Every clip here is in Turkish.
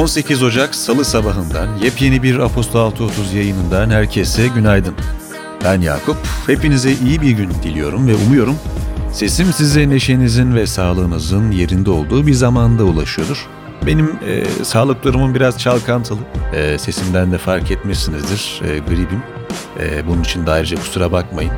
18 Ocak Salı sabahından yepyeni bir Apostol 6.30 yayınından herkese günaydın. Ben Yakup, hepinize iyi bir gün diliyorum ve umuyorum sesim size neşenizin ve sağlığınızın yerinde olduğu bir zamanda ulaşıyordur. Benim e, sağlık durumum biraz çalkantılı. E, sesimden de fark etmişsinizdir. E, gribim. E, bunun için de ayrıca kusura bakmayın.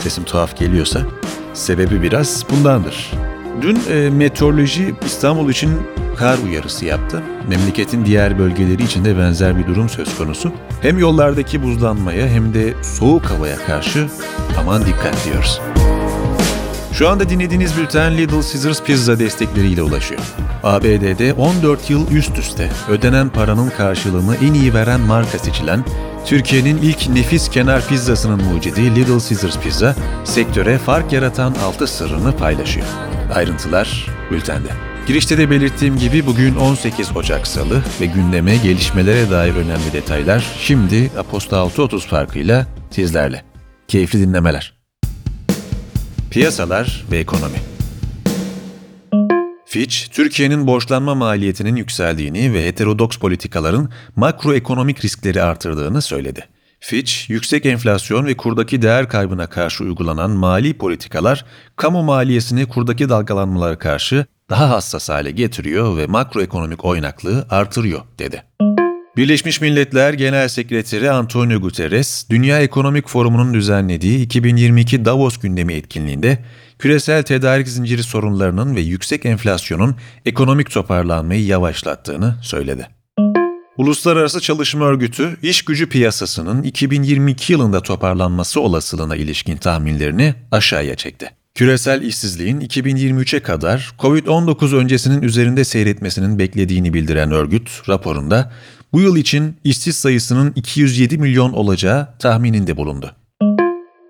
Sesim tuhaf geliyorsa. Sebebi biraz bundandır. Dün e, meteoroloji İstanbul için kar uyarısı yaptı. Memleketin diğer bölgeleri için de benzer bir durum söz konusu. Hem yollardaki buzlanmaya hem de soğuk havaya karşı aman dikkat diyoruz. Şu anda dinlediğiniz bülten Little Caesars Pizza destekleriyle ulaşıyor. ABD'de 14 yıl üst üste ödenen paranın karşılığını en iyi veren marka seçilen Türkiye'nin ilk nefis kenar pizzasının mucidi Little Caesars Pizza, sektöre fark yaratan altı sırrını paylaşıyor. Ayrıntılar bültende. Girişte de belirttiğim gibi bugün 18 Ocak Salı ve gündeme gelişmelere dair önemli detaylar şimdi Aposta 6.30 farkıyla sizlerle. Keyifli dinlemeler. Piyasalar ve ekonomi Fitch, Türkiye'nin borçlanma maliyetinin yükseldiğini ve heterodoks politikaların makroekonomik riskleri artırdığını söyledi. Fitch, yüksek enflasyon ve kurdaki değer kaybına karşı uygulanan mali politikalar, kamu maliyesini kurdaki dalgalanmalara karşı daha hassas hale getiriyor ve makroekonomik oynaklığı artırıyor, dedi. Birleşmiş Milletler Genel Sekreteri Antonio Guterres, Dünya Ekonomik Forumu'nun düzenlediği 2022 Davos gündemi etkinliğinde küresel tedarik zinciri sorunlarının ve yüksek enflasyonun ekonomik toparlanmayı yavaşlattığını söyledi. Uluslararası Çalışma Örgütü, iş gücü piyasasının 2022 yılında toparlanması olasılığına ilişkin tahminlerini aşağıya çekti. Küresel işsizliğin 2023'e kadar COVID-19 öncesinin üzerinde seyretmesinin beklediğini bildiren örgüt raporunda bu yıl için işsiz sayısının 207 milyon olacağı tahmininde bulundu.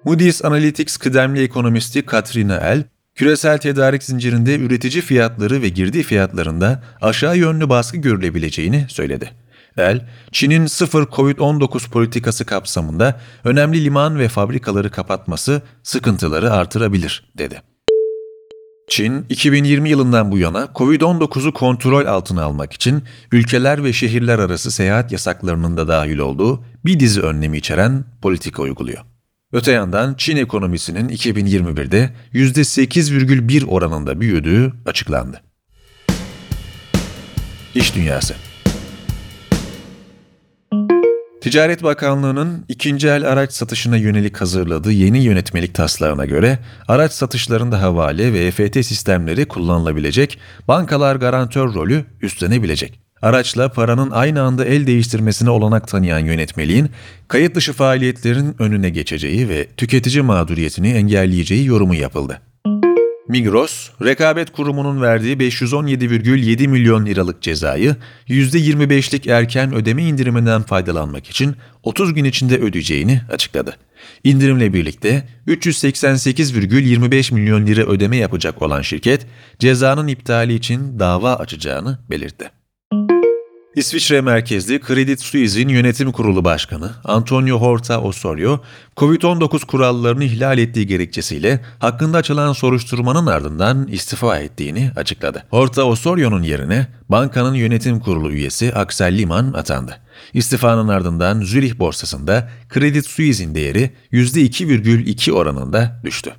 Moody's Analytics kıdemli ekonomisti Katrina El, küresel tedarik zincirinde üretici fiyatları ve girdi fiyatlarında aşağı yönlü baskı görülebileceğini söyledi. El, Çin'in sıfır Covid-19 politikası kapsamında önemli liman ve fabrikaları kapatması sıkıntıları artırabilir, dedi. Çin, 2020 yılından bu yana Covid-19'u kontrol altına almak için ülkeler ve şehirler arası seyahat yasaklarının da dahil olduğu bir dizi önlemi içeren politika uyguluyor. Öte yandan Çin ekonomisinin 2021'de %8,1 oranında büyüdüğü açıklandı. İş Dünyası Ticaret Bakanlığı'nın ikinci el araç satışına yönelik hazırladığı yeni yönetmelik taslağına göre araç satışlarında havale ve EFT sistemleri kullanılabilecek, bankalar garantör rolü üstlenebilecek. Araçla paranın aynı anda el değiştirmesine olanak tanıyan yönetmeliğin kayıt dışı faaliyetlerin önüne geçeceği ve tüketici mağduriyetini engelleyeceği yorumu yapıldı. Migros, rekabet kurumunun verdiği 517,7 milyon liralık cezayı %25'lik erken ödeme indiriminden faydalanmak için 30 gün içinde ödeyeceğini açıkladı. İndirimle birlikte 388,25 milyon lira ödeme yapacak olan şirket, cezanın iptali için dava açacağını belirtti. İsviçre merkezli Credit Suisse'in yönetim kurulu başkanı Antonio Horta Osorio, COVID-19 kurallarını ihlal ettiği gerekçesiyle hakkında açılan soruşturmanın ardından istifa ettiğini açıkladı. Horta Osorio'nun yerine bankanın yönetim kurulu üyesi Axel Liman atandı. İstifanın ardından Zürih borsasında Credit Suisse'in değeri %2,2 oranında düştü.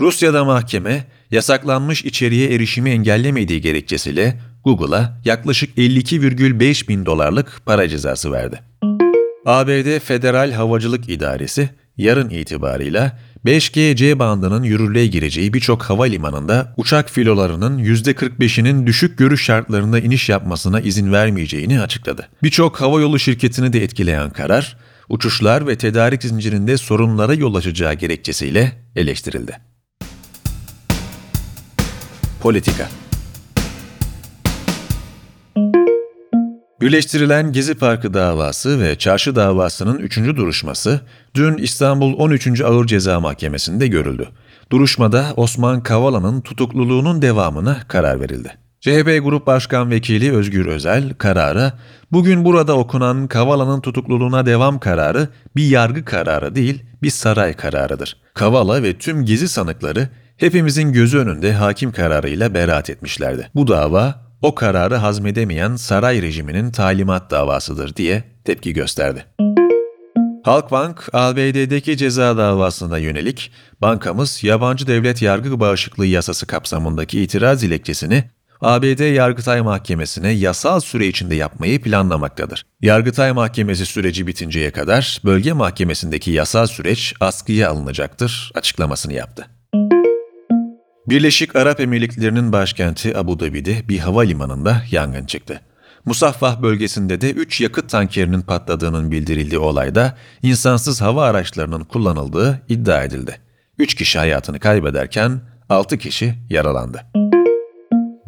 Rusya'da mahkeme, yasaklanmış içeriğe erişimi engellemediği gerekçesiyle Google'a yaklaşık 52,5 bin dolarlık para cezası verdi. ABD Federal Havacılık İdaresi yarın itibarıyla 5G-C bandının yürürlüğe gireceği birçok havalimanında uçak filolarının %45'inin düşük görüş şartlarında iniş yapmasına izin vermeyeceğini açıkladı. Birçok havayolu şirketini de etkileyen karar, uçuşlar ve tedarik zincirinde sorunlara yol açacağı gerekçesiyle eleştirildi. Politika Birleştirilen Gezi Parkı davası ve Çarşı davasının üçüncü duruşması dün İstanbul 13. Ağır Ceza Mahkemesi'nde görüldü. Duruşmada Osman Kavala'nın tutukluluğunun devamına karar verildi. CHP Grup Başkan Vekili Özgür Özel karara, bugün burada okunan Kavala'nın tutukluluğuna devam kararı bir yargı kararı değil, bir saray kararıdır. Kavala ve tüm gezi sanıkları hepimizin gözü önünde hakim kararıyla beraat etmişlerdi. Bu dava o kararı hazmedemeyen saray rejiminin talimat davasıdır diye tepki gösterdi. Halkbank, ABD'deki ceza davasına yönelik bankamız yabancı devlet yargı bağışıklığı yasası kapsamındaki itiraz dilekçesini ABD Yargıtay Mahkemesi'ne yasal süre içinde yapmayı planlamaktadır. Yargıtay Mahkemesi süreci bitinceye kadar bölge mahkemesindeki yasal süreç askıya alınacaktır açıklamasını yaptı. Birleşik Arap Emirlikleri'nin başkenti Abu Dhabi'de bir havalimanında yangın çıktı. Musaffah bölgesinde de 3 yakıt tankerinin patladığının bildirildiği olayda insansız hava araçlarının kullanıldığı iddia edildi. 3 kişi hayatını kaybederken 6 kişi yaralandı.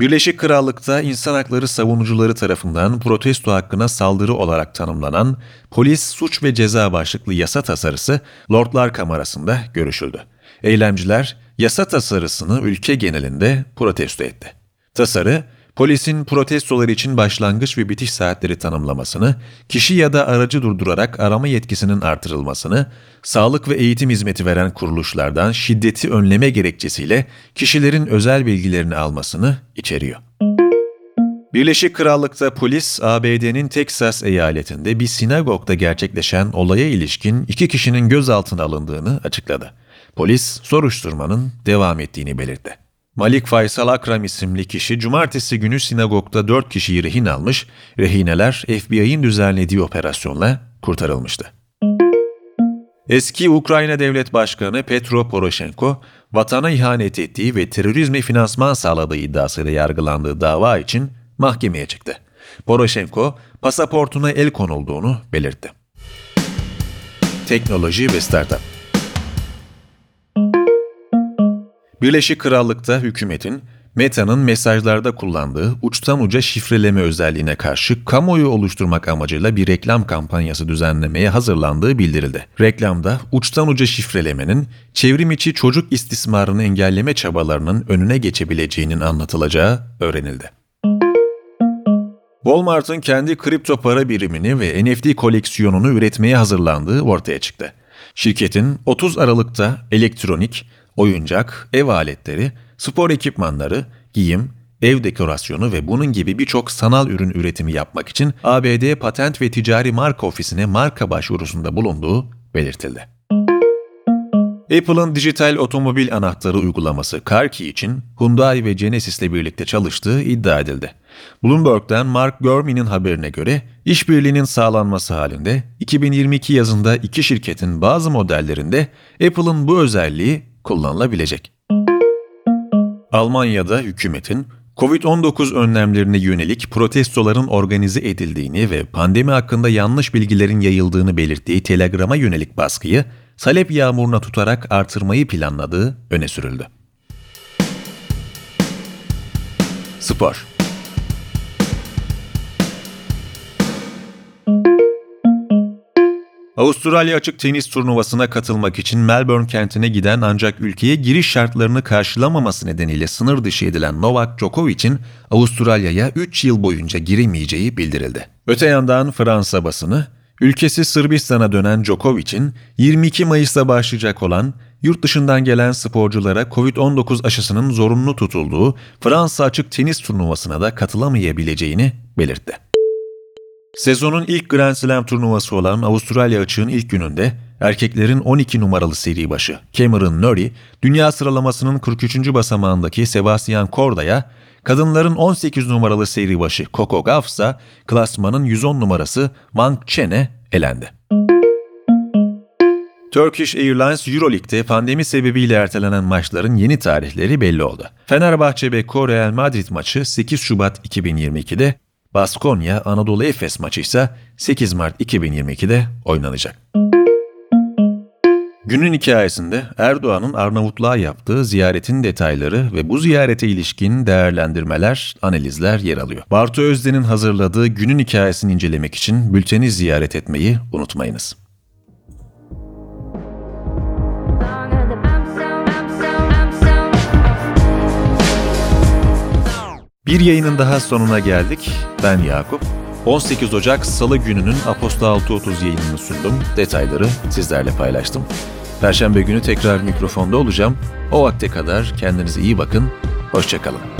Birleşik Krallık'ta insan hakları savunucuları tarafından protesto hakkına saldırı olarak tanımlanan polis suç ve ceza başlıklı yasa tasarısı Lordlar Kamerası'nda görüşüldü. Eylemciler yasa tasarısını ülke genelinde protesto etti. Tasarı, polisin protestolar için başlangıç ve bitiş saatleri tanımlamasını, kişi ya da aracı durdurarak arama yetkisinin artırılmasını, sağlık ve eğitim hizmeti veren kuruluşlardan şiddeti önleme gerekçesiyle kişilerin özel bilgilerini almasını içeriyor. Birleşik Krallık'ta polis, ABD'nin Teksas eyaletinde bir sinagogda gerçekleşen olaya ilişkin iki kişinin gözaltına alındığını açıkladı. Polis, soruşturmanın devam ettiğini belirtti. Malik Faysal Akram isimli kişi cumartesi günü sinagogda 4 kişiyi rehin almış, rehineler FBI'nin düzenlediği operasyonla kurtarılmıştı. Eski Ukrayna Devlet Başkanı Petro Poroshenko, vatana ihanet ettiği ve terörizme finansman sağladığı iddiasıyla yargılandığı dava için mahkemeye çıktı. Poroshenko, pasaportuna el konulduğunu belirtti. Teknoloji ve Startup Birleşik Krallık'ta hükümetin Meta'nın mesajlarda kullandığı uçtan uca şifreleme özelliğine karşı kamuoyu oluşturmak amacıyla bir reklam kampanyası düzenlemeye hazırlandığı bildirildi. Reklamda uçtan uca şifrelemenin çevrim içi çocuk istismarını engelleme çabalarının önüne geçebileceğinin anlatılacağı öğrenildi. Walmart'ın kendi kripto para birimini ve NFT koleksiyonunu üretmeye hazırlandığı ortaya çıktı. Şirketin 30 Aralık'ta elektronik, oyuncak, ev aletleri, spor ekipmanları, giyim, ev dekorasyonu ve bunun gibi birçok sanal ürün üretimi yapmak için ABD Patent ve Ticari Marka Ofisi'ne marka başvurusunda bulunduğu belirtildi. Apple'ın dijital otomobil anahtarı uygulaması CarKey için Hyundai ve Genesis ile birlikte çalıştığı iddia edildi. Bloomberg'den Mark Gurman'ın haberine göre işbirliğinin sağlanması halinde 2022 yazında iki şirketin bazı modellerinde Apple'ın bu özelliği kullanılabilecek. Almanya'da hükümetin Covid-19 önlemlerine yönelik protestoların organize edildiğini ve pandemi hakkında yanlış bilgilerin yayıldığını belirttiği telegrama yönelik baskıyı talep yağmuruna tutarak artırmayı planladığı öne sürüldü. Spor Avustralya açık tenis turnuvasına katılmak için Melbourne kentine giden ancak ülkeye giriş şartlarını karşılamaması nedeniyle sınır dışı edilen Novak Djokovic'in Avustralya'ya 3 yıl boyunca giremeyeceği bildirildi. Öte yandan Fransa basını, ülkesi Sırbistan'a dönen Djokovic'in 22 Mayıs'ta başlayacak olan yurt dışından gelen sporculara COVID-19 aşısının zorunlu tutulduğu Fransa açık tenis turnuvasına da katılamayabileceğini belirtti. Sezonun ilk Grand Slam turnuvası olan Avustralya açığın ilk gününde erkeklerin 12 numaralı seri başı Cameron Norrie, dünya sıralamasının 43. basamağındaki Sebastian Corda'ya, kadınların 18 numaralı seri başı Coco Gauff ise klasmanın 110 numarası Wang Chen'e elendi. Turkish Airlines Euroleague'de pandemi sebebiyle ertelenen maçların yeni tarihleri belli oldu. Fenerbahçe ve Real Madrid maçı 8 Şubat 2022'de Baskonya Anadolu Efes maçı ise 8 Mart 2022'de oynanacak. Günün hikayesinde Erdoğan'ın Arnavutluğa yaptığı ziyaretin detayları ve bu ziyarete ilişkin değerlendirmeler, analizler yer alıyor. Bartu Özden'in hazırladığı günün hikayesini incelemek için bülteni ziyaret etmeyi unutmayınız. Bir yayının daha sonuna geldik. Ben Yakup. 18 Ocak Salı gününün Apostol 6.30 yayınını sundum. Detayları sizlerle paylaştım. Perşembe günü tekrar mikrofonda olacağım. O vakte kadar kendinize iyi bakın. Hoşçakalın.